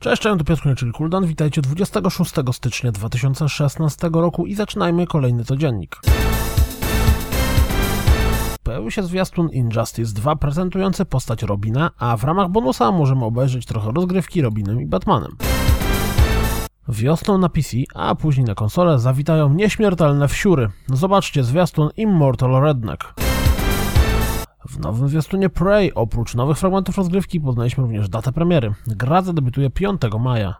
Cześć, cześć, to Piotr czyli Kuldan. Witajcie 26 stycznia 2016 roku i zaczynajmy kolejny codziennik. Pojawił się zwiastun Injustice 2 prezentujący postać Robina, a w ramach bonusa możemy obejrzeć trochę rozgrywki Robinem i Batmanem. Wiosną na PC, a później na konsolę zawitają nieśmiertelne wsiury. Zobaczcie zwiastun Immortal Redneck. W nowym zwiastunie Prey oprócz nowych fragmentów rozgrywki poznaliśmy również datę premiery. Gra zadebiutuje 5 maja.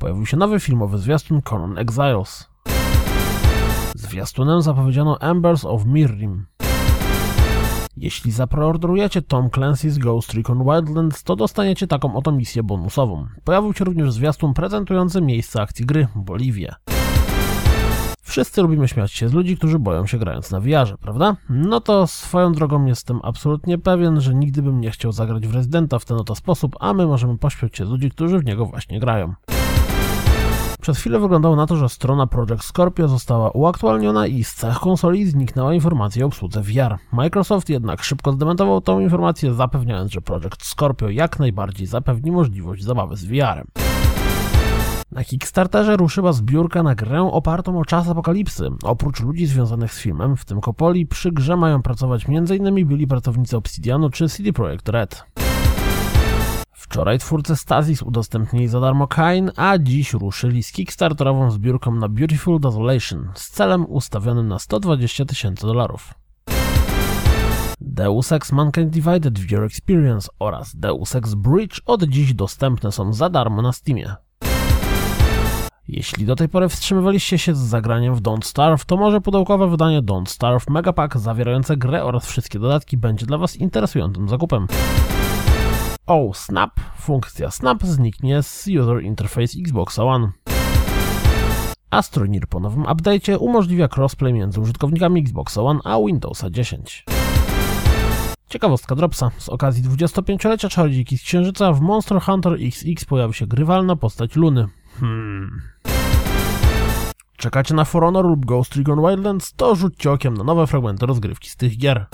Pojawił się nowy filmowy zwiastun Conan Exiles. Zwiastunem zapowiedziano Embers of Mirrim. Jeśli zapreorderujecie Tom Clancy's Ghost Recon Wildlands, to dostaniecie taką oto misję bonusową. Pojawił się również zwiastun prezentujący miejsce akcji gry Boliwię. Wszyscy lubimy śmiać się z ludzi, którzy boją się grając na VR, prawda? No to swoją drogą jestem absolutnie pewien, że nigdy bym nie chciał zagrać w Residenta w ten oto sposób, a my możemy pośmiać się z ludzi, którzy w niego właśnie grają. Przez chwilę wyglądało na to, że strona Project Scorpio została uaktualniona i z cech konsoli zniknęła informacja o obsłudze VR. Microsoft jednak szybko zdementował tą informację, zapewniając, że Project Scorpio jak najbardziej zapewni możliwość zabawy z VR-em. Na Kickstarterze ruszyła zbiórka na grę opartą o czas apokalipsy. Oprócz ludzi związanych z filmem, w tym Kopoli, przy grze mają pracować m.in. byli pracownicy Obsidianu czy CD Projekt Red. Wczoraj twórcy Stasis udostępnili za darmo Kain, a dziś ruszyli z kickstarterową zbiórką na Beautiful Desolation z celem ustawionym na 120 tysięcy dolarów. Deus Ex Mankind Divided VR Experience oraz Deus Ex Bridge od dziś dostępne są za darmo na Steamie. Jeśli do tej pory wstrzymywaliście się z zagraniem w Don't Starve, to może pudełkowe wydanie Don't Starve Megapack zawierające grę oraz wszystkie dodatki będzie dla Was interesującym zakupem. O, Snap! Funkcja Snap zniknie z User Interface Xbox One. Astroneer po nowym update'cie umożliwia crossplay między użytkownikami Xbox One a Windowsa 10. Ciekawostka Dropsa. Z okazji 25-lecia Czarodziejki z Księżyca w Monster Hunter XX pojawi się grywalna postać Luny. Hmm. Czekacie na For Honor lub Ghost Recon Wildlands? To rzućcie okiem na nowe fragmenty rozgrywki z tych gier.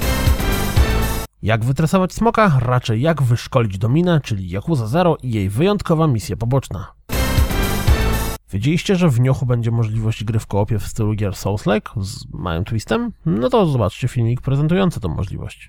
Jak wytresować smoka? Raczej jak wyszkolić dominę, czyli Yakuza Zero i jej wyjątkowa misja poboczna. Wiedzieliście, że w Niochu będzie możliwość gry w koopie w stylu gier Souls-like z małym twistem? No to zobaczcie filmik prezentujący tę możliwość.